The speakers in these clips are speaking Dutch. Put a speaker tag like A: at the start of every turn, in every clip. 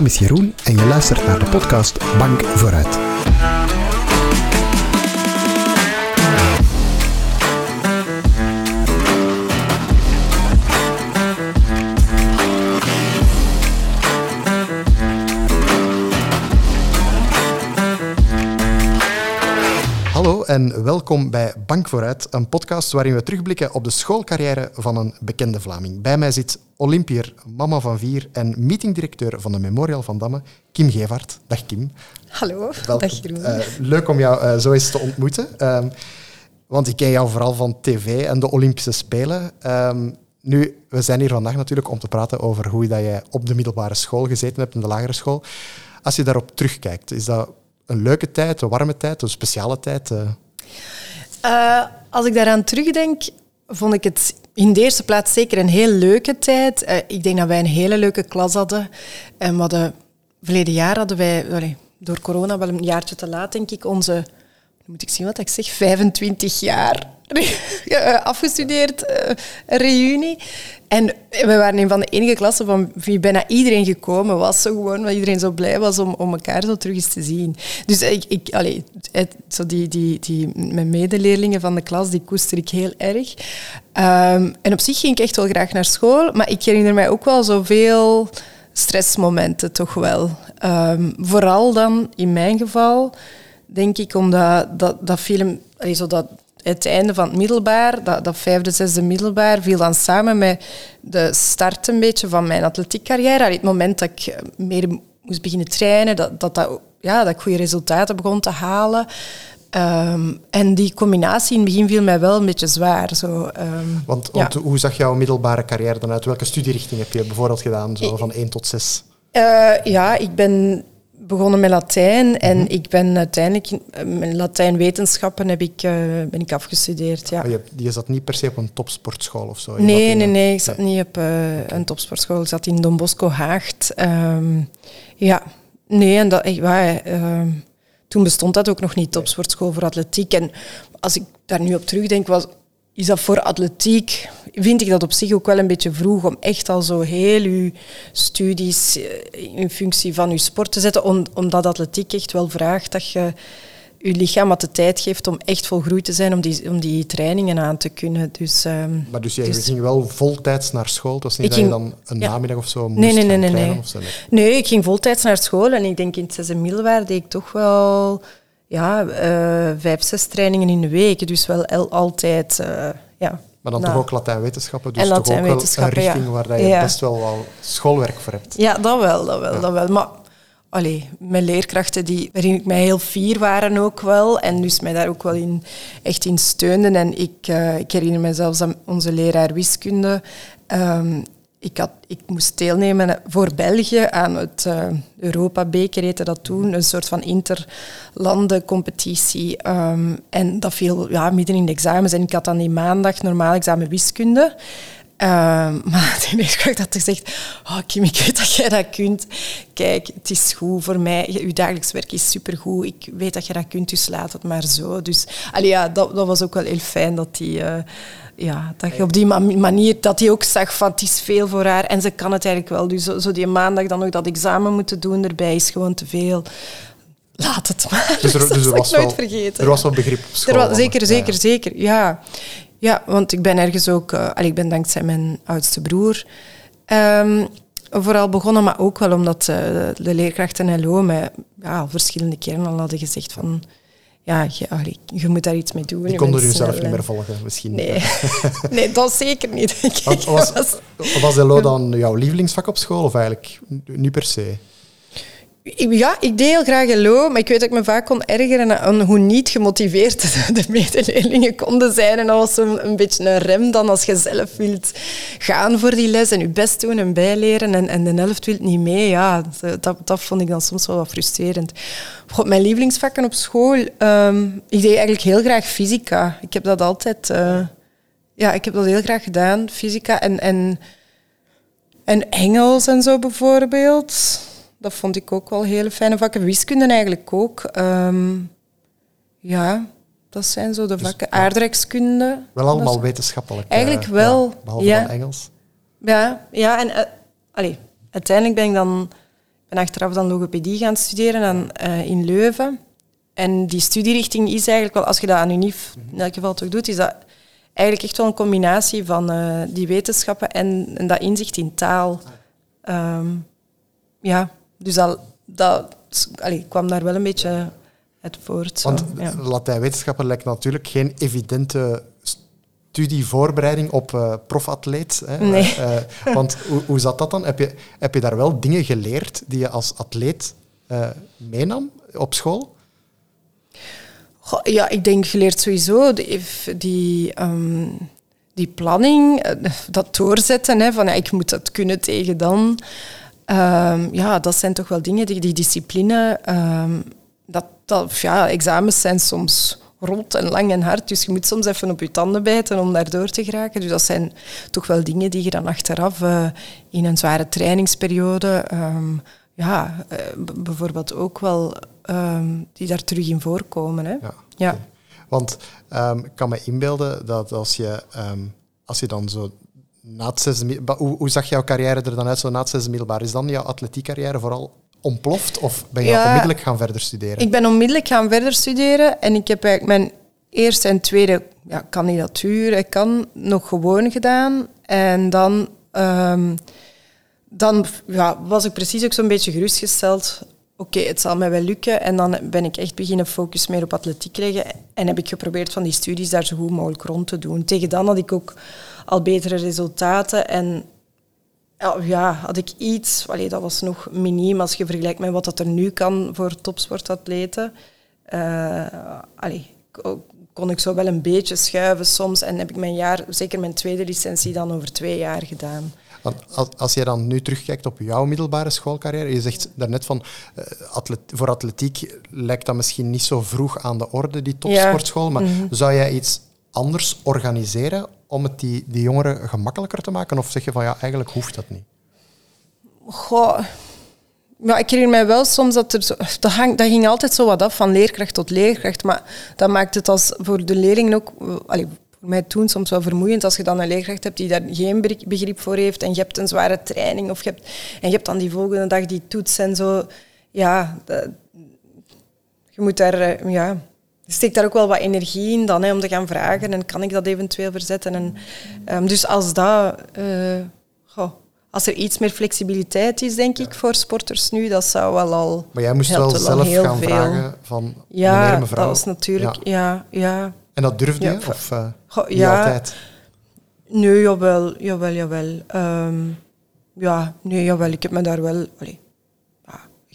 A: naam is Jeroen en je luistert naar de podcast Bank Vooruit. En welkom bij Bank Vooruit, een podcast waarin we terugblikken op de schoolcarrière van een bekende Vlaming. Bij mij zit Olympier, mama van vier en meetingdirecteur van de Memorial van Damme, Kim Gevaert. Dag Kim.
B: Hallo,
A: Welkom.
B: dag Jeroen.
A: Eh, leuk om jou eh, zo eens te ontmoeten. Ehm, want ik ken jou vooral van tv en de Olympische Spelen. Ehm, nu, we zijn hier vandaag natuurlijk om te praten over hoe dat je op de middelbare school gezeten hebt, in de lagere school. Als je daarop terugkijkt, is dat een leuke tijd, een warme tijd, een speciale tijd? Eh,
B: als ik daaraan terugdenk, vond ik het in de eerste plaats zeker een heel leuke tijd. Eh, ik denk dat wij een hele leuke klas hadden. En we hadden, verleden jaar hadden wij, allee, door corona wel een jaartje te laat, denk ik, onze, moet ik zien wat ik zeg, 25 jaar eh, afgestudeerd, een reunie. En we waren een van de enige klassen van wie bijna iedereen gekomen was. Zo gewoon, omdat iedereen zo blij was om, om elkaar zo terug eens te zien. Dus ik, ik, allee, het, zo die, die, die, mijn medeleerlingen van de klas, die koester ik heel erg. Ehm, en op zich ging ik echt wel graag naar school, maar ik herinner mij ook wel zoveel stressmomenten toch wel. Ehm, vooral dan, in mijn geval, denk ik, omdat dat, dat film... allee, zo dat, het einde van het middelbaar, dat, dat vijfde, zesde middelbaar, viel dan samen met de start een beetje van mijn atletiekcarrière. Allee, Het moment dat ik eh, meer moest beginnen trainen, dat, dat, dat, ja, dat ik goede resultaten begon te halen. Ehm, en die combinatie in het begin viel mij wel een beetje zwaar. Zo, ehm,
A: Want,
B: ja.
A: want hoe zag jouw middelbare carrière dan uit? Welke studierichting heb je bijvoorbeeld gedaan, zo van 1 tot 6?
B: Eh, ja, ik ben begonnen met Latijn en ik ben uiteindelijk eh, mijn Latijnwetenschappen heb ik, eh, ben ik afgestudeerd. Ja.
A: Maar je, je zat niet per se op een topsportschool of zo?
B: Nee, nee,
A: een-
B: nee. Ik zat niet op eh, een topsportschool. Ik zat in Don Bosco Haagt. Ehm, ja, nee, en dat, waar, ehm, toen bestond dat ook nog niet, topsportschool voor atletiek. En als ik daar nu op terugdenk, was, is dat voor atletiek, vind ik dat op zich ook wel een beetje vroeg om echt al zo heel je studies eh, in functie van je sport te zetten, om, omdat atletiek echt wel vraagt dat je je lichaam wat de tijd geeft om echt volgroeid te zijn, om die, om die trainingen aan te kunnen. Dus, ehm,
A: Maar dus je
B: Dus-
A: ging wel voltijds naar school? Het was niet dat je dan een
B: ja.
A: namiddag of zo moest
B: Nee, nee, nee,
A: gaan
B: nee, nee.
A: of zo? Nee.
B: Nee, ik ging voltijds naar school en ik denk in het zesde middelbaar deed ik toch wel ja, eh, vijf, zes trainingen in de week. Dus wel el- altijd, eh, ja.
A: Maar dan
B: Nou,
A: toch ook Latijnwetenschappen, dus toch ook wel een
B: ja.
A: richting waar je
B: Ja.
A: best wel al schoolwerk voor hebt.
B: Ja, dat wel, dat wel, dat wel. Maar allee, mijn leerkrachten, die, waarin ik mij heel fier waren ook wel. En dus mij daar ook wel in, echt in steunden. En ik, eh, ik herinner me zelfs aan onze leraar wiskunde. Ehm, ik, had, ik moest deelnemen voor België aan het eh Europa-beker, heette dat toen. Een soort van interlandencompetitie. Ehm, en dat viel ja, midden in de examens. En ik had dan die maandag normaal examen wiskunde. Ehm, maar de leerkracht had gezegd, oh Kim, ik weet dat jij dat kunt. Kijk, het is goed voor mij. Je dagelijks werk is supergoed. Ik weet dat je dat kunt, dus laat het maar zo. Dus allee, ja, dat, dat was ook wel heel fijn dat die... eh, ja, dat je op die ma- manier, dat hij ook zag van het is veel voor haar en ze kan het eigenlijk wel. Dus zo, zo die maandag dan nog dat examen moeten doen erbij is gewoon te veel. Laat het maar.
A: Dus er,
B: dat
A: dus er
B: zal
A: was,
B: ik nooit
A: wel,
B: vergeten.
A: er was wel begrip op school.
B: Er was, zeker, zeker,
A: ja.
B: zeker. Ja. ja, want ik ben ergens ook... allee, ik ben dankzij mijn oudste broer ehm, vooral begonnen, maar ook wel omdat eh, de leerkrachten LO mij ja, al verschillende keren al hadden gezegd van... Ja, je, allee, je moet daar iets mee doen. Je
A: konden
B: bent
A: u zelf
B: snel
A: niet meer volgen, misschien.
B: Nee. nee, dat zeker niet. denk ik.
A: Want was,
B: was-
A: was LO dan jouw lievelingsvak op school, of eigenlijk niet per se?
B: Ja, ik deed heel graag LO, maar ik weet dat ik me vaak kon ergeren aan hoe niet gemotiveerd de, de medeleerlingen konden zijn. En dat was zo'n een beetje een rem dan als je zelf wilt gaan voor die les en je best doen en bijleren en, en de helft wil niet mee. Ja, dat, dat vond ik dan soms wel wat frustrerend. God, mijn lievelingsvakken op school, ehm, ik deed eigenlijk heel graag fysica. Ik heb dat altijd... eh, ja, ik heb dat heel graag gedaan, fysica en... en en Engels en zo bijvoorbeeld. Dat vond ik ook wel hele fijne vakken. Wiskunde eigenlijk ook. Ehm, ja, dat zijn zo de vakken. Aardrijkskunde.
A: Wel allemaal
B: is-
A: wetenschappelijk. eh,
B: Eigenlijk wel,
A: Ja, behalve
B: ja.
A: dan Engels.
B: Ja, ja en eh, allee, uiteindelijk ben ik dan ben achteraf dan logopedie gaan studeren dan, in Leuven. En die studierichting is eigenlijk wel, als je dat aan UNIF in elk geval toch doet, is dat eigenlijk echt wel een combinatie van die wetenschappen en, en, dat inzicht in taal. Ehm, ja, dus dat, dat allee, kwam daar wel een beetje het voort.
A: Want ja. Latijnwetenschappen lijkt natuurlijk geen evidente studievoorbereiding op uh, profatleet. Hè?
B: Nee.
A: Uh, want hoe, hoe zat dat dan? Heb je, heb je daar wel dingen geleerd die je als atleet uh, meenam op school?
B: Goh, ja, ik denk geleerd sowieso die, die, um, die planning, dat doorzetten, hè, van ja, ik moet dat kunnen tegen dan. Um, ja, dat zijn toch wel dingen, die, die discipline. Um, dat, dat, ja, examens zijn soms rot en lang en hard, dus je moet soms even op je tanden bijten om daardoor te geraken. Dus dat zijn toch wel dingen die je dan achteraf uh, in een zware trainingsperiode, um, ja, uh, bijvoorbeeld ook wel, die daar terug in voorkomen. Hè.
A: Ja. ja. Want ik kan me inbeelden dat als je, als je dan zo na het zesde, hoe, hoe, zag jouw carrière er dan uit zo na het zesde middelbaar? Is dan jouw atletiekcarrière vooral ontploft of ben je onmiddellijk gaan verder studeren?
B: Ik ben onmiddellijk gaan verder studeren en ik heb eigenlijk mijn eerste en tweede ja, kandidatuur ik kan nog gewoon gedaan. En dan, um, dan ja, was ik precies ook zo'n beetje gerustgesteld. Oké, het zal mij wel lukken. En dan ben ik echt beginnen focus meer op atletiek leggen. En heb ik geprobeerd van die studies daar zo goed mogelijk rond te doen. Tegen dan had ik ook al betere resultaten. En ja, had ik iets, allee, dat was nog miniem als je vergelijkt met wat dat er nu kan voor topsportatleten. Uh, allee, kon ik zo wel een beetje schuiven soms. En heb ik mijn jaar, zeker mijn tweede licentie, dan over twee jaar gedaan.
A: Als, als je dan nu terugkijkt op jouw middelbare schoolcarrière, je zegt daarnet van uh, atlet, voor atletiek lijkt dat misschien niet zo vroeg aan de orde, die topsportschool. Maar mhm. zou jij iets anders organiseren om het die, die jongeren gemakkelijker te maken? Of zeg je van ja, eigenlijk hoeft dat niet?
B: Goh. Ja, ik herinner mij wel soms dat er zo, dat, dat ging altijd zo wat af van leerkracht tot leerkracht. Maar dat maakt het als voor de leerlingen ook, voor mij toen soms wel vermoeiend als je dan een leerkracht hebt die daar geen begrip voor heeft en je hebt een zware training of je hebt, en je hebt dan die volgende dag die toets en zo. Ja, je moet daar, eh, ja, steekt daar ook wel wat energie in dan, hè, om te gaan vragen en kan ik dat eventueel verzetten. En, um, dus als dat... Uh, goh, als er iets meer flexibiliteit is, denk ik, voor sporters nu, dat zou wel al...
A: Maar jij moest wel zelf gaan veel. vragen van
B: ja,
A: meneer, mevrouw.
B: dat was natuurlijk... Ja, ja.
A: En dat durfde je? Of uh, Goh, ja, altijd?
B: Nee, jawel, jawel, jawel. Um, ja, nee, jawel. Ik heb me daar wel... Allee,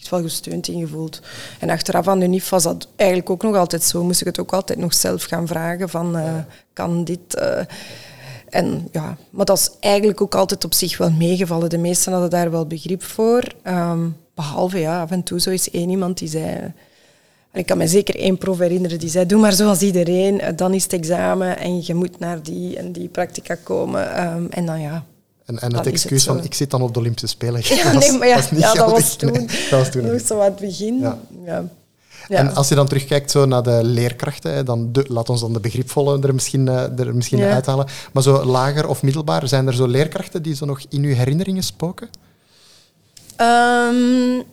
B: echt wel gesteund in gevoeld. En achteraf aan de NIF was dat eigenlijk ook nog altijd zo. Moest ik het ook altijd nog zelf gaan vragen van, uh, kan dit... Uh, en ja, maar dat is eigenlijk ook altijd op zich wel meegevallen. De meesten hadden daar wel begrip voor. Um, behalve, ja, af en toe zo is één iemand die zei... Ik kan me zeker één prof herinneren die zei, doe maar zoals iedereen, eh, dan is het examen en je moet naar die en die practica komen. Um, en dan ja,
A: en, en het excuus van, ik zit dan op de Olympische Spelen.
B: Ja, nee, maar ja, ja, dat, was toen. dat was toen. Dat zo aan het begin. Ja. ja.
A: En als je dan terugkijkt zo naar de leerkrachten, dan de, laat ons dan de begripvolle er misschien, uh, er misschien uithalen. Maar zo lager of middelbaar, zijn er zo leerkrachten die zo nog in uw herinneringen spoken?
B: Um,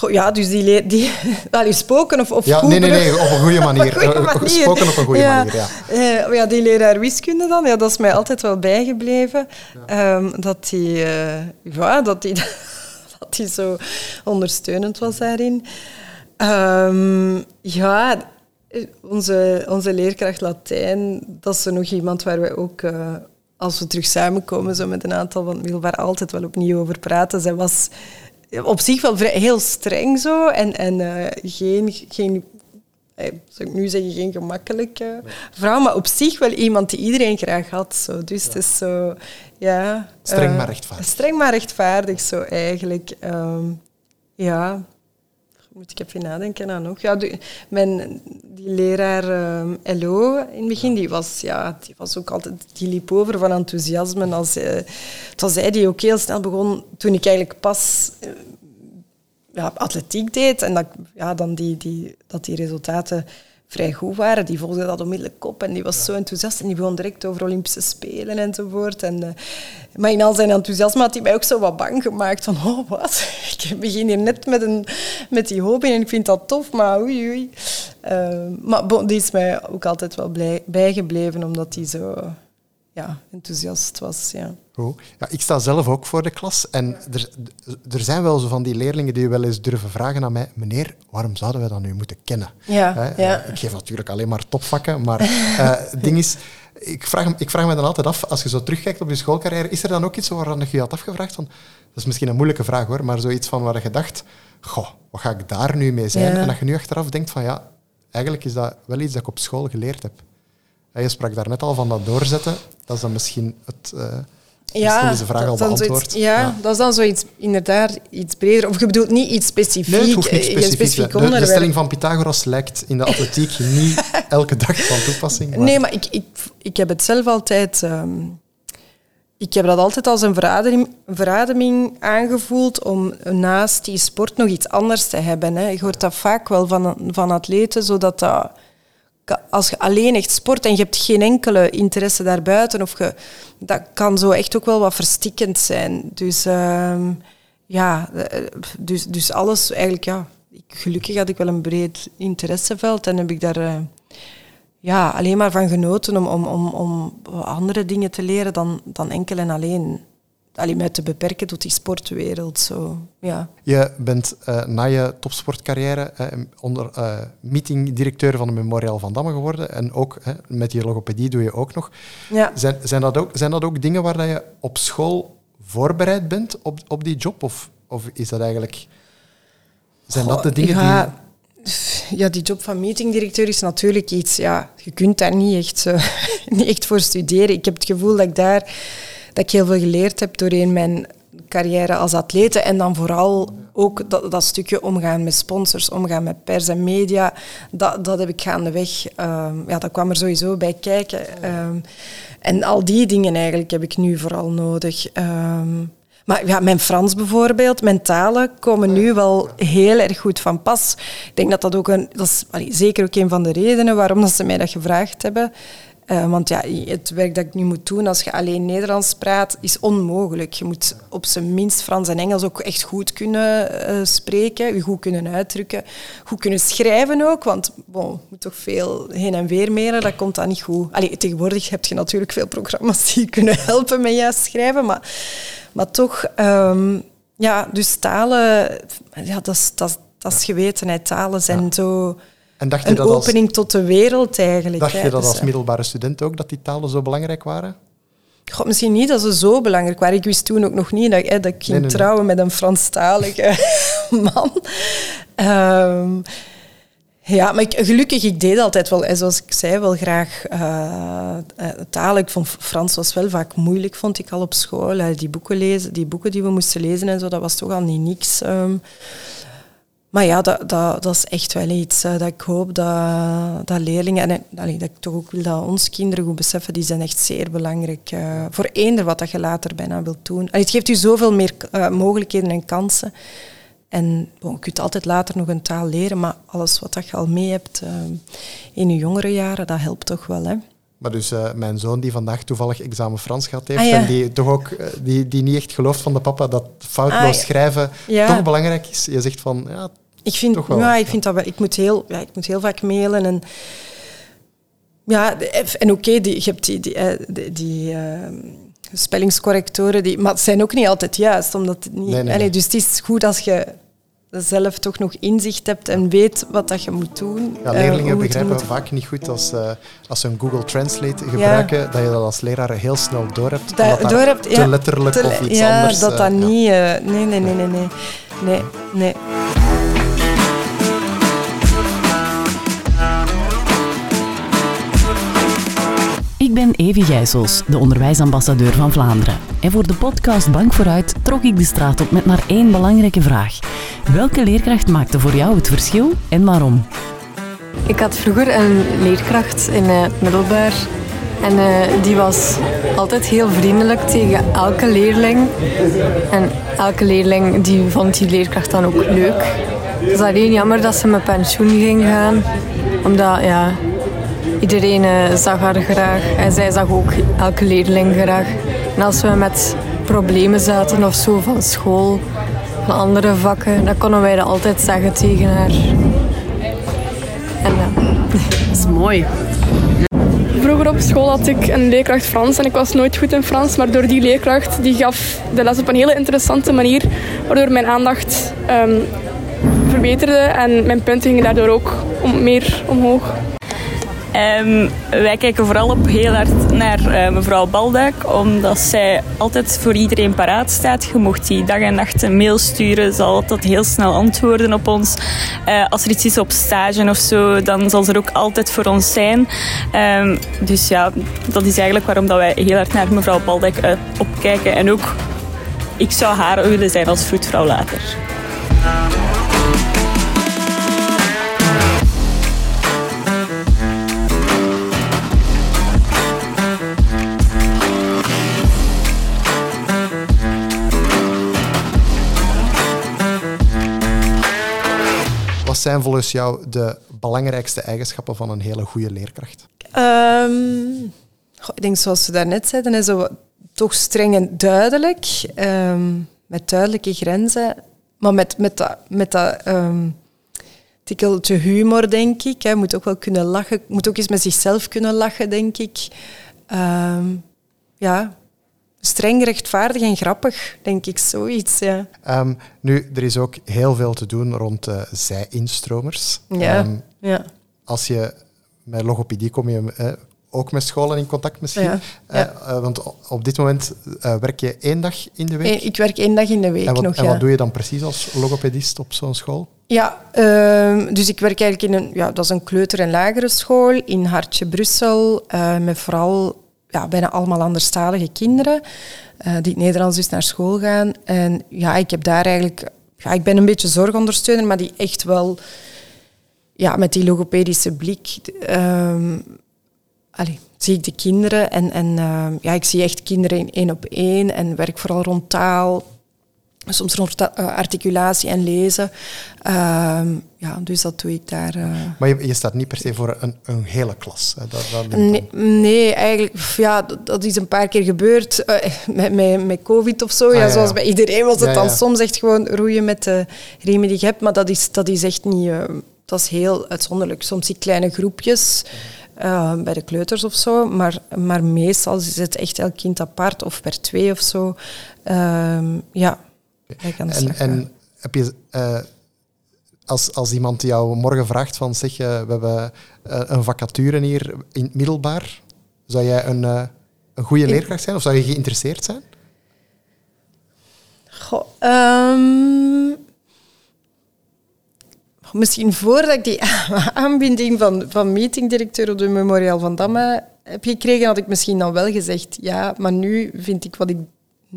B: ja, dus die, die spoken of, of
A: ja, Nee, nee, nee, op een goede manier. op een manier. Spoken op een goede manier, ja.
B: Uh, ja, die leraar wiskunde dan, ja, dat is mij altijd wel bijgebleven. Ja. Um, dat hij uh, ja, dat die, dat die zo ondersteunend was daarin. Um, ja, onze, onze leerkracht Latijn, dat is er nog iemand waar we ook... Uh, als we terug samenkomen, zo met een aantal van het middelbaar, altijd wel opnieuw over praten. Zij was op zich wel vrij, heel streng zo. En, en uh, geen, geen eh, zou ik nu zeggen, geen gemakkelijke vrouw, maar op zich wel iemand die iedereen graag had. Zo. Dus ja. het is zo, ja...
A: Streng maar rechtvaardig.
B: Streng maar rechtvaardig, zo eigenlijk. Um, ja, moet ik even nadenken aan nog. Ja, die, mijn, die leraar um, LO in het begin, die was, ja, die was ook altijd, die liep over van enthousiasme. Als, uh, het was hij die ook heel snel begon, toen ik eigenlijk pas uh, ja, atletiek deed en dat, ja, dan die, die, dat die resultaten vrij goed waren, die volgden dat onmiddellijk op en die was zo enthousiast en die begon direct over Olympische Spelen enzovoort. En, uh, maar in al zijn enthousiasme had hij mij ook zo wat bang gemaakt van, oh wat, ik begin hier net met, een, met die hoop en ik vind dat tof, maar oei oei. Uh, maar bon, die is mij ook altijd wel blij, bijgebleven, omdat hij zo ja, enthousiast was. Ja.
A: Goed. Ja, ik sta zelf ook voor de klas en er, er zijn wel zo van die leerlingen die wel eens durven vragen aan mij, meneer, waarom zouden we dat nu moeten kennen?
B: Ja, ja.
A: Ik geef natuurlijk alleen maar topvakken, maar uh, het ding is, ik vraag, ik vraag me dan altijd af, als je zo terugkijkt op je schoolcarrière, is er dan ook iets waaraan je je had afgevraagd? Van, dat is misschien een moeilijke vraag hoor, maar zoiets van waar je dacht, goh, wat ga ik daar nu mee zijn? En dat je nu achteraf denkt van ja, eigenlijk is dat wel iets dat ik op school geleerd heb. Je sprak daar net al van dat doorzetten. Dat is dan misschien het... Uh,
B: ja,
A: deze vraag al beantwoord.
B: Ja, ja, dat is dan zoiets inderdaad iets breder. Of je bedoelt niet iets specifiek.
A: Nee, het hoeft niet specifiek. specifiek de, de, stelling van Pythagoras lijkt in de atletiek niet elke dag van toepassing.
B: Maar... Nee, maar ik, ik, ik heb het zelf altijd... Um, ik heb dat altijd als een verademing, verademing aangevoeld om naast die sport nog iets anders te hebben. Hè. Je hoort dat vaak wel van, van atleten, zodat dat als je alleen echt sport en je hebt geen enkele interesse daarbuiten, of je, dat kan zo echt ook wel wat verstikkend zijn. Dus uh, ja, eh, dus, dus alles eigenlijk, ja. Gelukkig had ik wel een breed interesseveld en heb ik daar uh, ja, alleen maar van genoten om, om, om, om andere dingen te leren dan, dan enkel en alleen alleen mij te beperken tot die sportwereld. Zo. Ja.
A: Je bent uh, na je topsportcarrière uh, onder uh, meetingdirecteur van de Memorial van Damme geworden. En ook met je logopedie doe je ook nog.
B: Ja.
A: Zijn, zijn, dat ook, zijn dat ook dingen waar dat je op school voorbereid bent op, op die job? Of, of is dat eigenlijk... Zijn dat de dingen
B: ja, die... Ja, die job van meetingdirecteur is natuurlijk iets... Ja, je kunt daar niet echt, niet echt voor studeren. Ik heb het gevoel dat ik daar dat ik heel veel geleerd heb doorheen mijn carrière als atlete. En dan vooral ook dat, dat stukje omgaan met sponsors, omgaan met pers en media. Dat, dat heb ik gaandeweg, um, ja, dat kwam er sowieso bij kijken. Um, en al die dingen eigenlijk heb ik nu vooral nodig. Um, maar ja, mijn Frans bijvoorbeeld, mijn talen komen nu wel heel erg goed van pas. Ik denk dat dat ook een, dat is zeker ook een van de redenen waarom dat ze mij dat gevraagd hebben. Uh, want ja, het werk dat ik nu moet doen als je alleen Nederlands praat, is onmogelijk. Je moet op zijn minst Frans en Engels ook echt goed kunnen uh, spreken, je goed kunnen uitdrukken, goed kunnen schrijven ook, want bon, je moet toch veel heen en weer mailen, dat komt dan niet goed. Allee, tegenwoordig heb je natuurlijk veel programma's die je kunnen helpen met juist schrijven, maar, maar toch, um, ja, dus talen, ja, dat is, dat, dat is gewetenheid. Talen zijn ja. zo en dacht je een dat opening als, tot de wereld eigenlijk.
A: Dacht je dat dus, als middelbare student ook, dat die talen zo belangrijk waren?
B: God, misschien niet dat ze zo belangrijk waren. Ik wist toen ook nog niet dat, hè, dat ik ging trouwen met een Franstalige man. Um, ja, maar ik, gelukkig, ik deed altijd wel, zoals ik zei, wel graag uh, talen. Ik vond Frans was wel vaak moeilijk, vond ik al op school. Die boeken lezen, die boeken die we moesten lezen en zo, dat was toch al niet niks. Um, maar ja, dat, dat, dat is echt wel iets uh, dat ik hoop dat, dat leerlingen, en allee, dat ik toch ook wil dat onze kinderen goed beseffen, die zijn echt zeer belangrijk uh, voor eender wat dat je later bijna wilt doen. Allee, het geeft u zoveel meer uh, mogelijkheden en kansen. En bon, je kunt altijd later nog een taal leren, maar alles wat dat je al mee hebt in je jongere jaren, dat helpt toch wel. Hè?
A: Maar dus uh, mijn zoon die vandaag toevallig examen Frans gehad heeft ah, ja. en die toch ook die, die niet echt gelooft van de papa dat foutloos ah, ja. schrijven ja. toch belangrijk is. Je zegt van ja,
B: ik vind, ja, ik vind dat wel. Ik moet heel, ja, ik moet heel vaak mailen en. Ja, en oké, okay, je hebt die, die, eh, die, die uh, spellingscorrectoren, die, maar het zijn ook niet altijd juist. Omdat het niet, nee, nee, dus het is goed als je zelf toch nog inzicht hebt en weet wat dat je moet doen.
A: Ja, leerlingen uh, begrijpen moet... vaak niet goed als, uh, als ze een Google Translate gebruiken, ja. dat je dat als leraar heel snel door hebt.
B: Dat, dat door hebt,
A: te letterlijk te, of iets
B: ja,
A: anders.
B: Dat uh, dat niet... nee, nee, nee, nee, nee. nee, nee.
C: Ben Evie Gijsels, de onderwijsambassadeur van Vlaanderen. En voor de podcast Bank vooruit trok ik de straat op met maar één belangrijke vraag. Welke leerkracht maakte voor jou het verschil en waarom?
D: Ik had vroeger een leerkracht in het middelbaar. En uh, die was altijd heel vriendelijk tegen elke leerling. En elke leerling die vond die leerkracht dan ook leuk. Het is alleen jammer dat ze met pensioen ging gaan. Omdat ja, iedereen uh, zag haar graag. En zij zag ook elke leerling graag. En als we met problemen zaten of zo van school, van andere vakken, dan konden wij dat altijd zeggen tegen haar.
C: En, ja. Dat is mooi.
E: Vroeger op school had ik een leerkracht Frans en ik was nooit goed in Frans, maar door die leerkracht die gaf de les op een hele interessante manier, waardoor mijn aandacht um, verbeterde en mijn punten gingen daardoor ook om, meer omhoog.
F: Um, wij kijken vooral op heel hard naar uh, mevrouw Balduik, omdat zij altijd voor iedereen paraat staat. Je mocht die dag en nacht een mail sturen, zal altijd heel snel antwoorden op ons. Uh, als er iets is op stage of zo, dan zal ze er ook altijd voor ons zijn. Um, dus ja, dat is eigenlijk waarom dat wij heel hard naar mevrouw Balduik uh, opkijken. En ook, ik zou haar willen zijn als vroedvrouw later.
A: Zijn volgens jou de belangrijkste eigenschappen van een hele goede leerkracht?
B: Um, ik denk zoals we daarnet zeiden, is toch streng en duidelijk, um, met duidelijke grenzen, maar met, met dat, met dat um, tikkeltje humor, denk ik. Hij moet ook wel kunnen lachen, moet ook eens met zichzelf kunnen lachen, denk ik. ja, streng, rechtvaardig en grappig, denk ik, zoiets. Ja.
A: Ehm, nu, er is ook heel veel te doen rond de zij-instromers.
B: Ja, um, ja.
A: Als je met logopedie kom je eh, ook met scholen in contact misschien. Ja, eh, ja. Uh, want op dit moment uh, werk je één dag in de week?
B: Ik werk één dag in de week
A: en wat,
B: nog,
A: En wat doe je dan precies als logopedist op zo'n school?
B: Ja, ehm, dus ik werk eigenlijk in een, ja, dat is een kleuter- en lagere school in Hartje, Brussel, met vooral ja, bijna allemaal anderstalige kinderen uh, die het Nederlands dus naar school gaan. En ja, ik heb daar eigenlijk... Ja, ik ben een beetje zorgondersteuner, maar die echt wel ja, met die logopedische blik... Allee, zie ik de kinderen en, en uh, ja, ik zie echt kinderen in één op één en werk vooral rond taal, soms rond uh, articulatie en lezen. Uh, ja, dus dat doe ik daar. Uh...
A: Maar je, je, staat niet per se voor een, een hele klas. Hè? Dat, dat
B: nee, nee, eigenlijk, ja, dat, dat, is een paar keer gebeurd uh, met, met, met COVID of zo. Ah, ja, ja, zoals bij iedereen was het dan soms echt gewoon roeien met de riemen die je hebt. Maar dat is, dat is echt niet. dat is heel uitzonderlijk. Soms zie ik kleine groepjes. bij de kleuters of zo, maar, maar meestal is het echt elk kind apart of per twee of zo. Ehm, ja,
A: en, en heb je, uh, als, als iemand jou morgen vraagt van zeg, uh, we hebben uh, een vacature hier in het middelbaar, zou jij een, een goede leerkracht zijn of zou je geïnteresseerd zijn?
B: Goh, um, misschien voordat ik die aanbinding van, van meetingdirecteur op de Memorial van Damme heb gekregen, had ik misschien dan wel gezegd ja, maar nu vind ik wat ik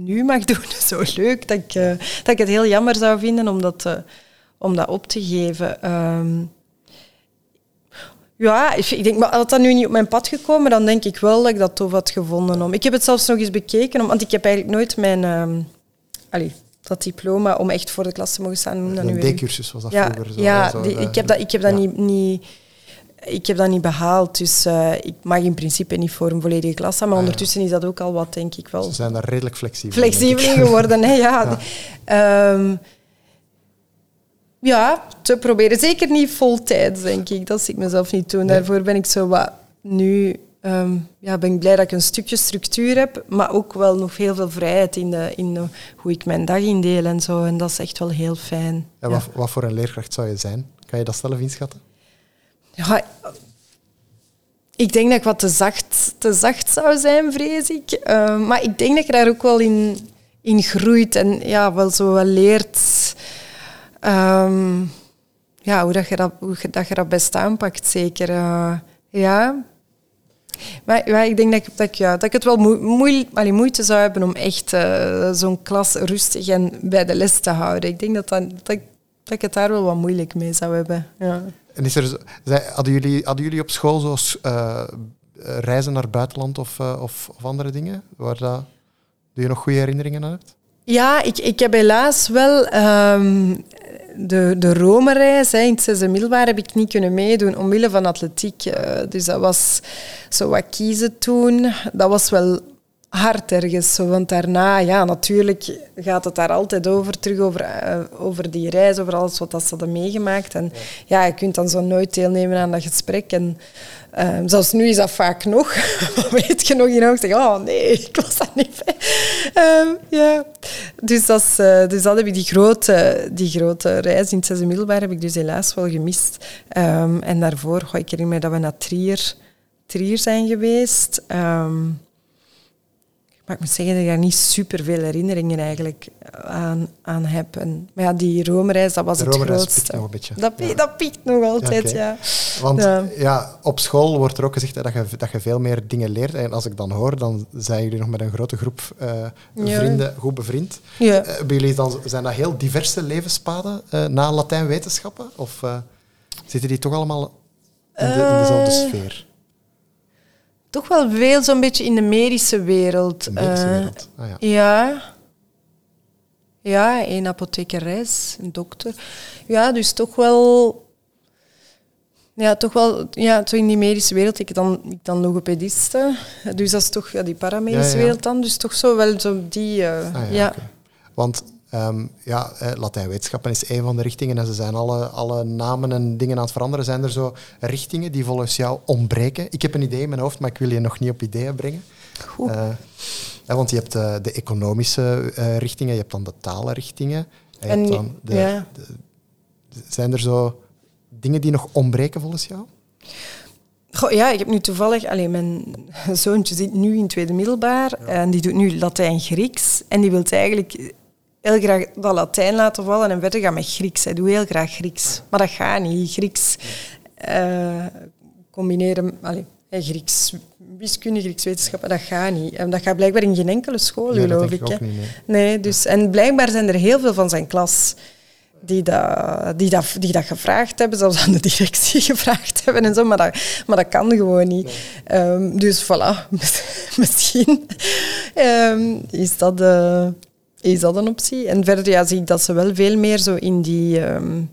B: nu mag doen zo leuk dat ik, uh, dat ik het heel jammer zou vinden om dat, uh, om dat op te geven. Um, ja, ik denk, maar had dat nu niet op mijn pad gekomen, dan denk ik wel dat ik dat tof had gevonden. Om. Ik heb het zelfs nog eens bekeken, want ik heb eigenlijk nooit mijn... Um, allez, dat diploma om echt voor de klas te mogen staan.
A: Een D-cursus was dat
B: ja,
A: vroeger. Zo,
B: ja, zo, die, ik heb dat, ik heb dat niet, niet ik heb dat niet behaald, dus uh, ik mag in principe niet voor een volledige klas staan. Maar ah, ondertussen is dat ook al wat, denk ik wel.
A: Ze zijn daar redelijk flexibel
B: Flexibel in geworden, hè, ja. Ja. Um, ja, te proberen. Zeker niet vol tijd, denk ik. Dat zie ik mezelf niet doen. Nee. Daarvoor ben ik zo wat... Nu um, ja, ben ik blij dat ik een stukje structuur heb, maar ook wel nog heel veel vrijheid in, de, in de, hoe ik mijn dag indeel en zo. En dat is echt wel heel fijn.
A: Ja. wat, wat voor een leerkracht zou je zijn? Kan je dat zelf inschatten?
B: Ja, ik denk dat ik wat te zacht, te zacht zou zijn, vrees ik. Uh, maar ik denk dat je daar ook wel in, in groeit en ja, wel zo wel leert um, ja, hoe, dat je dat, hoe dat je dat best aanpakt, zeker. Uh, ja. Maar ja, ik denk dat ik, dat, ja, dat ik het wel moe, moeite zou hebben om echt uh, zo'n klas rustig en bij de les te houden. Ik denk dat, dat, dat, dat ik het daar wel wat moeilijk mee zou hebben. Ja.
A: En hadden, jullie, hadden jullie op school zo uh, reizen naar buitenland of, uh, of, of, andere dingen? Waar dat, doe je nog goede herinneringen aan hebt?
B: Ja, ik, ik heb helaas wel um, de, de Rome-reis hè, in het zesde middelbaar heb ik niet kunnen meedoen omwille van atletiek. Eh, dus dat was zo wat kiezen toen. Dat was wel hard ergens. Want daarna, ja, natuurlijk gaat het daar altijd over, terug over, eh, over die reis, over alles wat dat ze hadden meegemaakt. En ja, je kunt dan zo nooit deelnemen aan dat gesprek. En uh, zelfs nu is dat vaak nog. weet je nog in hoogte, oh nee, ik was daar niet bij. Ja. dus, dat uh, dus dat heb ik, die grote, die grote reis in het zesde middelbaar heb ik dus helaas wel gemist. Um, en daarvoor, ga ik herinner me dat we naar Trier, Trier zijn geweest. Maar ik moet zeggen dat ik daar niet super veel herinneringen eigenlijk aan, aan heb. En, maar ja, die Rome-reis, dat was
A: de
B: het
A: grootste.
B: Piekt
A: nog een beetje.
B: Dat, ja. dat piekt nog altijd, ja.
A: Okay. Want ja. ja. op school wordt er ook gezegd dat je, dat je veel meer dingen leert. En als ik dan hoor, dan zijn jullie nog met een grote groep uh, vrienden goed bevriend.
B: Ja.
A: Uh, jullie dan, zijn dat heel diverse levenspaden uh, na Latijn-wetenschappen? Of zitten die toch allemaal in, de, in dezelfde sfeer?
B: Toch wel veel zo'n beetje in de medische wereld.
A: De medische wereld, uh, ah, ja.
B: Ja. Ja, een apothekeres, een dokter. Ja, dus toch wel... Ja, toch wel ja, zo in die medische wereld. Ik dan, ik dan logopediste. Dus dat is toch ja, die paramedische ja, ja. wereld dan. Dus toch zo wel zo die... Uh,
A: ah, ja,
B: ja.
A: Okay. Want Um, ja, eh, Latijnwetenschappen is een van de richtingen en ze zijn alle, alle namen en dingen aan het veranderen. Zijn er zo richtingen die volgens jou ontbreken? Ik heb een idee in mijn hoofd, maar ik wil je nog niet op ideeën brengen.
B: Goed.
A: Uh, ja, want je hebt uh, de economische uh, richtingen, je hebt dan de talenrichtingen. En,
B: en
A: je hebt dan de,
B: ja.
A: de, zijn er zo dingen die nog ontbreken volgens jou?
B: Goh, ja, ik heb nu toevallig... Alleen mijn zoontje zit nu in tweede middelbaar ja. en die doet nu Latijn-Grieks. En die wil eigenlijk heel graag dat Latijn laten vallen en verder gaan met Grieks. Hij doet heel graag Grieks. Maar dat gaat niet. Grieks uh, combineren... Allez, Grieks wiskunde, Grieks wetenschappen, dat gaat niet. En dat gaat blijkbaar in geen enkele school,
A: nee,
B: geloof
A: ik.
B: ik.
A: Niet, nee.
B: nee, dus, en blijkbaar zijn er heel veel van zijn klas die dat, die, dat, die dat gevraagd hebben, zelfs aan de directie gevraagd hebben en zo, maar dat, maar dat kan gewoon niet. Nee. Um, dus voilà, misschien um, is dat... Uh, is dat een optie? En verder ja, zie ik dat ze wel veel meer zo in die, um,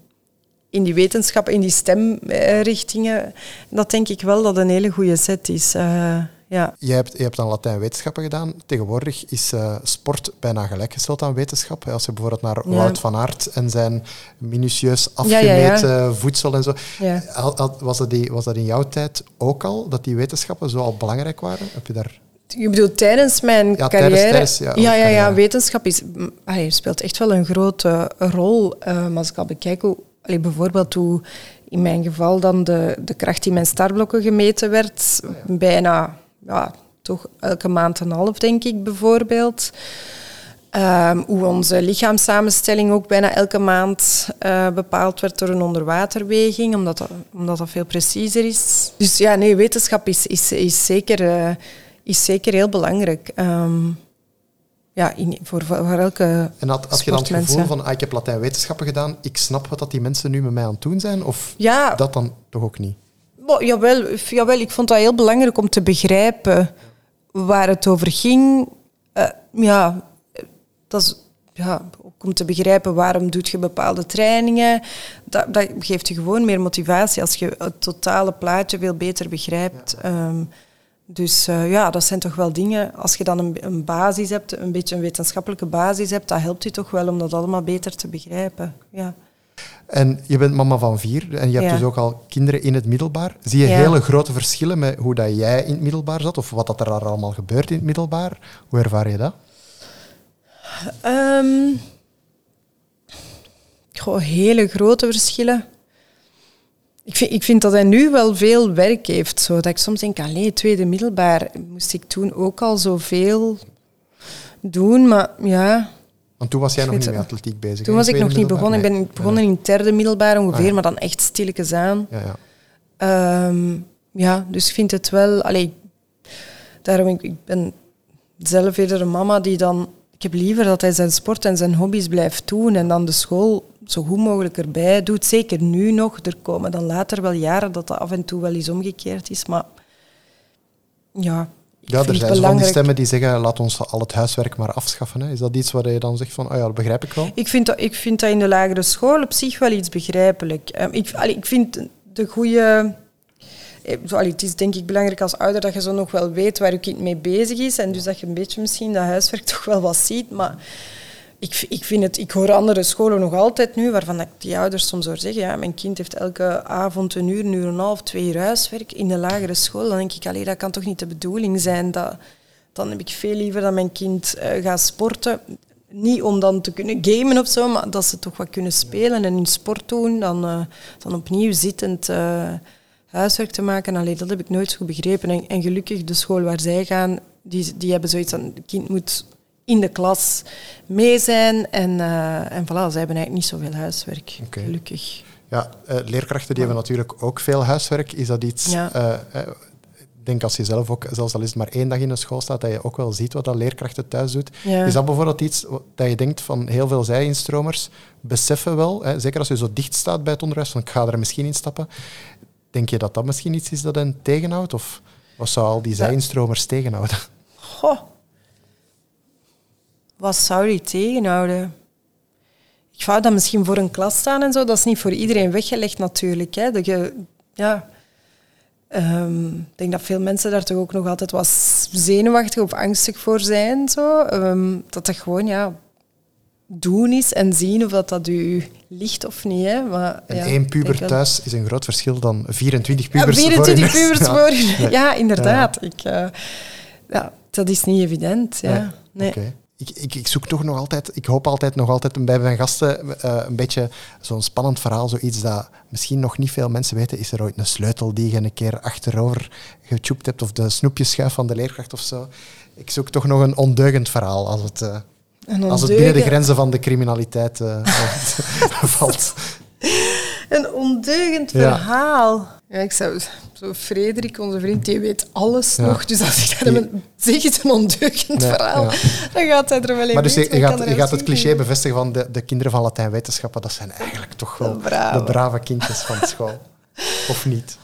B: in die wetenschappen, in die stemrichtingen, dat denk ik wel dat een hele goede set is. Uh, ja.
A: je, hebt, je hebt dan Latijn-wetenschappen gedaan. Tegenwoordig is uh, sport bijna gelijkgesteld aan wetenschap. Als je bijvoorbeeld naar ja. Wout van Aert en zijn minutieus afgemeten ja, voedsel en zo. Was, dat die, was dat in jouw tijd ook al, dat die wetenschappen zo al belangrijk waren? Heb je daar...
B: Je bedoelt tijdens mijn
A: ja,
B: carrière?
A: Tijdens, tijdens,
B: ja, ja, ja, wetenschap is, allee, speelt echt wel een grote rol. Um, als ik al bekijk hoe, allee, bijvoorbeeld hoe in mijn geval dan de, de kracht in mijn starblokken gemeten werd, oh, ja. bijna ja, toch elke maand en een half, denk ik bijvoorbeeld. Um, hoe onze lichaamssamenstelling ook bijna elke maand uh, bepaald werd door een onderwaterweging, omdat dat, omdat dat veel preciezer is. Dus ja, nee, wetenschap is, is, is zeker... Uh, is zeker heel belangrijk. Um, ja, in, voor, voor elke
A: En had, had je dan het gevoel van, ah, ik heb Latijn-wetenschappen gedaan, ik snap wat dat die mensen nu met mij aan het doen zijn? Of
B: ja,
A: dat dan toch ook niet?
B: Bo, jawel, jawel, ik vond dat heel belangrijk om te begrijpen waar het over ging. Uh, ja, dat is... Ja, ook om te begrijpen waarom doet je bepaalde trainingen. Dat, dat geeft je gewoon meer motivatie als je het totale plaatje veel beter begrijpt. Ja. Um, dus uh, ja, dat zijn toch wel dingen. Als je dan een, een, basis hebt, een beetje een wetenschappelijke basis hebt, dat helpt je toch wel om dat allemaal beter te begrijpen. Ja.
A: En je bent mama van vier en je hebt
B: Ja.
A: dus ook al kinderen in het middelbaar. Zie je
B: Ja.
A: hele grote verschillen met hoe dat jij in het middelbaar zat of wat dat er allemaal gebeurt in het middelbaar? Hoe ervaar je dat?
B: Ehm, goh, hele grote verschillen. Ik vind, ik vind dat hij nu wel veel werk heeft. Zo, dat ik soms denk, allee, tweede middelbaar moest ik toen ook al zoveel doen. Maar ja,
A: Want toen was jij nog niet met atletiek bezig.
B: toen was ik nog niet begonnen. Ik ben begonnen in derde middelbaar ongeveer,
A: Ah, ja.
B: maar dan echt stilletjes aan.
A: Ja, ja.
B: Ehm, ja, dus ik vind het wel... Allee, daarom, ik, ik ben zelf eerder een mama die dan... Ik heb liever dat hij zijn sport en zijn hobby's blijft doen en dan de school zo goed mogelijk erbij doet. Zeker nu nog. Er komen dan later wel jaren dat dat af en toe wel eens omgekeerd is. Maar ja,
A: Ja, er zijn van die stemmen die zeggen, laat ons al het huiswerk maar afschaffen. Hè. Is dat iets waar je dan zegt van, oh ja, dat begrijp ik wel?
B: Ik vind, dat, ik vind dat in de lagere school op zich wel iets begrijpelijk. Ehm, ik, allee, ik vind de goede... eh, zo, allee, Het is denk ik belangrijk als ouder dat je zo nog wel weet waar je kind mee bezig is. En dus dat je een beetje misschien dat huiswerk toch wel wat ziet. Maar ik, ik, vind het, ik hoor andere scholen nog altijd nu, waarvan ik die ouders soms hoor zeggen, ja, mijn kind heeft elke avond een uur, een uur en een half, twee uur huiswerk in de lagere school. Dan denk ik, allee, dat kan toch niet de bedoeling zijn. Dat, dan heb ik veel liever dat mijn kind eh, gaat sporten. Niet om dan te kunnen gamen of zo, maar dat ze toch wat kunnen spelen en hun sport doen. Dan, eh, dan opnieuw zittend eh, huiswerk te maken. Allee, dat heb ik nooit zo begrepen. En, en gelukkig, de school waar zij gaan, die, die hebben zoiets van... Het kind moet in de klas mee zijn. En, eh, en voilà, zij hebben eigenlijk niet zoveel huiswerk. Gelukkig.
A: Ja, eh, leerkrachten die hebben natuurlijk ook veel huiswerk. Is dat iets...
B: Ja.
A: eh, ik denk als je zelf ook, zelfs al is het maar één dag in de school staat, dat je ook wel ziet wat dat leerkrachten thuis doet.
B: Ja.
A: Is dat bijvoorbeeld iets dat je denkt van heel veel zij-instromers beseffen wel, hè, zeker als je zo dicht staat bij het onderwijs, van ik ga er misschien in stappen. Denk je dat dat misschien iets is dat hen tegenhoudt? Of wat zou al die zij-instromers tegenhouden?
B: Goh. Wat zou die tegenhouden? Ik wou dat misschien voor een klas staan en zo. Dat is niet voor iedereen weggelegd natuurlijk. Hè. Dat je, ja, Ehm, ik denk dat veel mensen daar toch ook nog altijd wat zenuwachtig of angstig voor zijn. Zo. Ehm, dat dat gewoon ja, doen is en zien of dat, dat u ligt of niet. Hè. Maar,
A: En
B: ja,
A: één puber thuis is een groot verschil dan 24
B: Ja,
A: pubers
B: 24
A: voor
B: pubers
A: Ja.
B: voor.
A: Nee.
B: Ja, inderdaad. Ik, eh, ja, dat is niet evident. Ja.
A: Nee. Ik, ik, ik zoek toch nog altijd, ik hoop altijd nog altijd bij mijn gasten eh, een beetje zo'n spannend verhaal, zoiets dat misschien nog niet veel mensen weten. Is er ooit een sleutel die je een keer achterover getjoept hebt of de snoepjeschuif van de leerkracht of zo? Ik zoek toch nog een ondeugend verhaal als het, eh, als het binnen de grenzen van de criminaliteit eh, valt.
B: Een ondeugend verhaal. Ja, ik zou zo Frederik, onze vriend, die weet alles
A: Ja.
B: nog. Dus als ik hem zeg het een ondeugend
A: Nee,
B: verhaal,
A: ja.
B: dan gaat hij er wel in
A: Maar dus je, je gaat,
B: ik
A: je gaat het cliché bevestigen van de, de kinderen van Latijn-wetenschappen, dat zijn eigenlijk toch wel
B: De brave.
A: de brave kindjes van school. Of niet?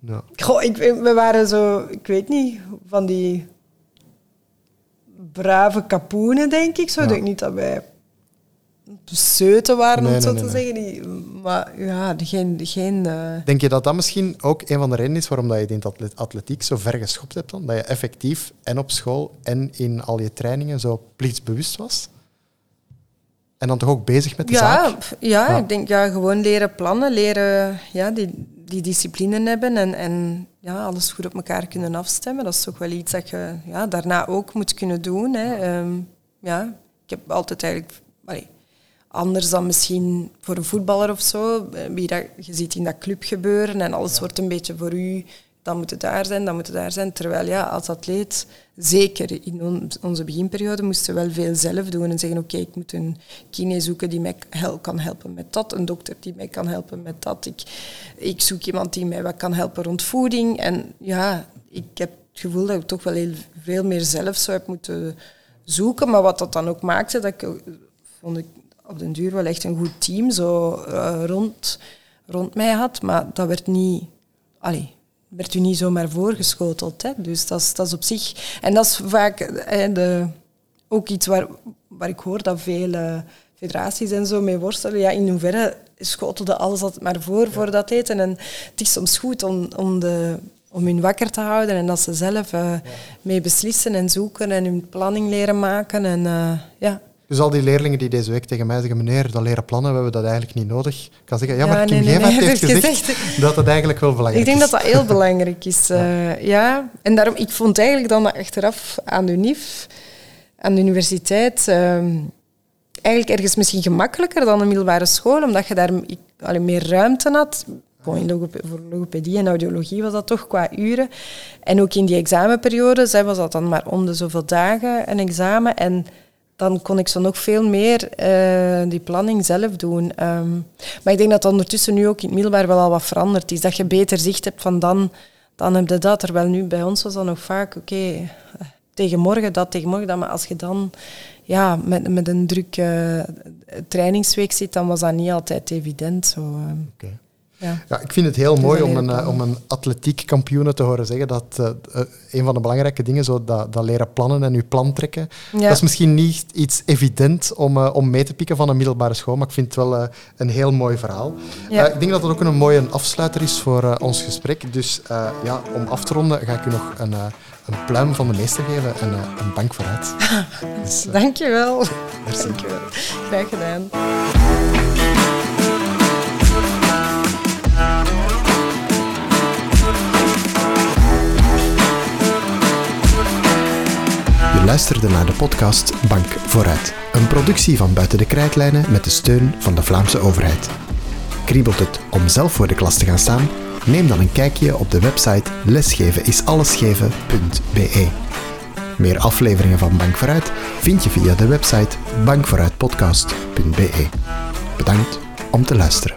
A: Ja.
B: Goh, ik, we waren zo, ik weet niet, van die brave kapoenen, denk ik. Zo. Ik
A: Ja.
B: denk niet dat wij zeuten waren, om het zo
A: nee,
B: te zeggen. Die, maar ja, geen... geen eh,
A: Denk je dat dat misschien ook een van de redenen is waarom dat je in het atlet- atletiek zo ver geschopt hebt dan? Dat je effectief en op school en in al je trainingen zo plichtsbewust was? En dan toch ook bezig met de
B: ja,
A: zaak?
B: ja,
A: Ja.
B: ik denk ja, gewoon leren plannen, leren ja, die, die discipline hebben en, en ja, alles goed op elkaar kunnen afstemmen. Dat is toch wel iets dat je ja, daarna ook moet kunnen doen. Hè. Ehm, ja, ik heb altijd eigenlijk... allee, anders dan misschien voor een voetballer of zo. eh, Wie dat, je ziet in dat club gebeuren en alles wordt een beetje voor u. Dan moet het daar zijn, dan moet het daar zijn. Terwijl ja, als atleet, zeker in on- onze beginperiode, moesten we wel veel zelf doen en zeggen: Oké, ik moet een kine zoeken die mij hel- kan helpen met dat, een dokter die mij kan helpen met dat. Ik, ik zoek iemand die mij wat kan helpen rond voeding. En ja, ik heb het gevoel dat ik toch wel heel veel meer zelf zou heb moeten zoeken. Maar wat dat dan ook maakte, dat ik, eh, vond ik op den duur wel echt een goed team zo eh, rond, rond mij had. Maar dat werd niet... Allee, werd u niet zomaar voorgeschoteld. Hè? Dus dat is, dat is op zich... En dat is vaak eh, de, ook iets waar, waar ik hoor dat veel federaties en zo mee worstelen. Ja, in hoeverre schotelde alles altijd maar voor, voor dat eten. En het is soms goed om, om, de, om hun wakker te houden en dat ze zelf eh, mee beslissen en zoeken en hun planning leren maken. En, eh, ja.
A: Dus al die leerlingen die deze week tegen mij zeggen, meneer, dat leren plannen, we hebben dat eigenlijk niet nodig. Ik kan zeggen, ja,
B: Ja,
A: maar
B: nee,
A: Kim
B: nee,
A: heeft gezegd,
B: gezegd.
A: dat het eigenlijk wel belangrijk
B: Ik denk
A: is.
B: dat dat heel belangrijk is. eh, ja. En daarom, ik vond eigenlijk dan dat achteraf aan de UNIF, aan de universiteit, ehm, eigenlijk ergens misschien gemakkelijker dan een middelbare school, omdat je daar ik, allee, meer ruimte had. Voor logopedie en audiologie was dat toch qua uren. En ook in die examenperiode zij was dat dan maar om de zoveel dagen een examen. En dan kon ik zo nog veel meer eh, die planning zelf doen. Ehm, maar ik denk dat ondertussen nu ook in het middelbaar wel al wat veranderd is. Dat je beter zicht hebt van dan, dan heb je dat. Terwijl nu bij ons was dat nog vaak, oké, eh, tegen morgen dat, tegen morgen dat. Maar als je dan ja, met, met een druk eh, trainingsweek zit, dan was dat niet altijd evident. Ehm. Ja.
A: Ja, ik vind het heel mooi om een, eh, om een atletiekkampioene te horen zeggen dat eh, eh, een van de belangrijke dingen, zo dat, dat leren plannen en je plan trekken,
B: Ja.
A: dat is misschien niet iets evident om, eh, om mee te pikken van een middelbare school, maar ik vind het wel eh, een heel mooi verhaal.
B: Ja.
A: Eh, ik denk dat dat ook een mooie afsluiter is voor eh, ons gesprek. Dus eh, ja, om af te ronden ga ik u nog een, eh, een pluim van de meester geven en eh, een bank vooruit. Dus, eh,
B: Dankjewel.
A: merci.
B: Dankjewel. Graag gedaan.
A: Je luisterde naar de podcast Bank Vooruit. Een productie van Buiten de Krijtlijnen met de steun van de Vlaamse overheid. Kriebelt het om zelf voor de klas te gaan staan? Neem dan een kijkje op de website lesgevenisallesgeven.be. Meer afleveringen van Bank Vooruit vind je via de website bankvooruitpodcast.be. Bedankt om te luisteren.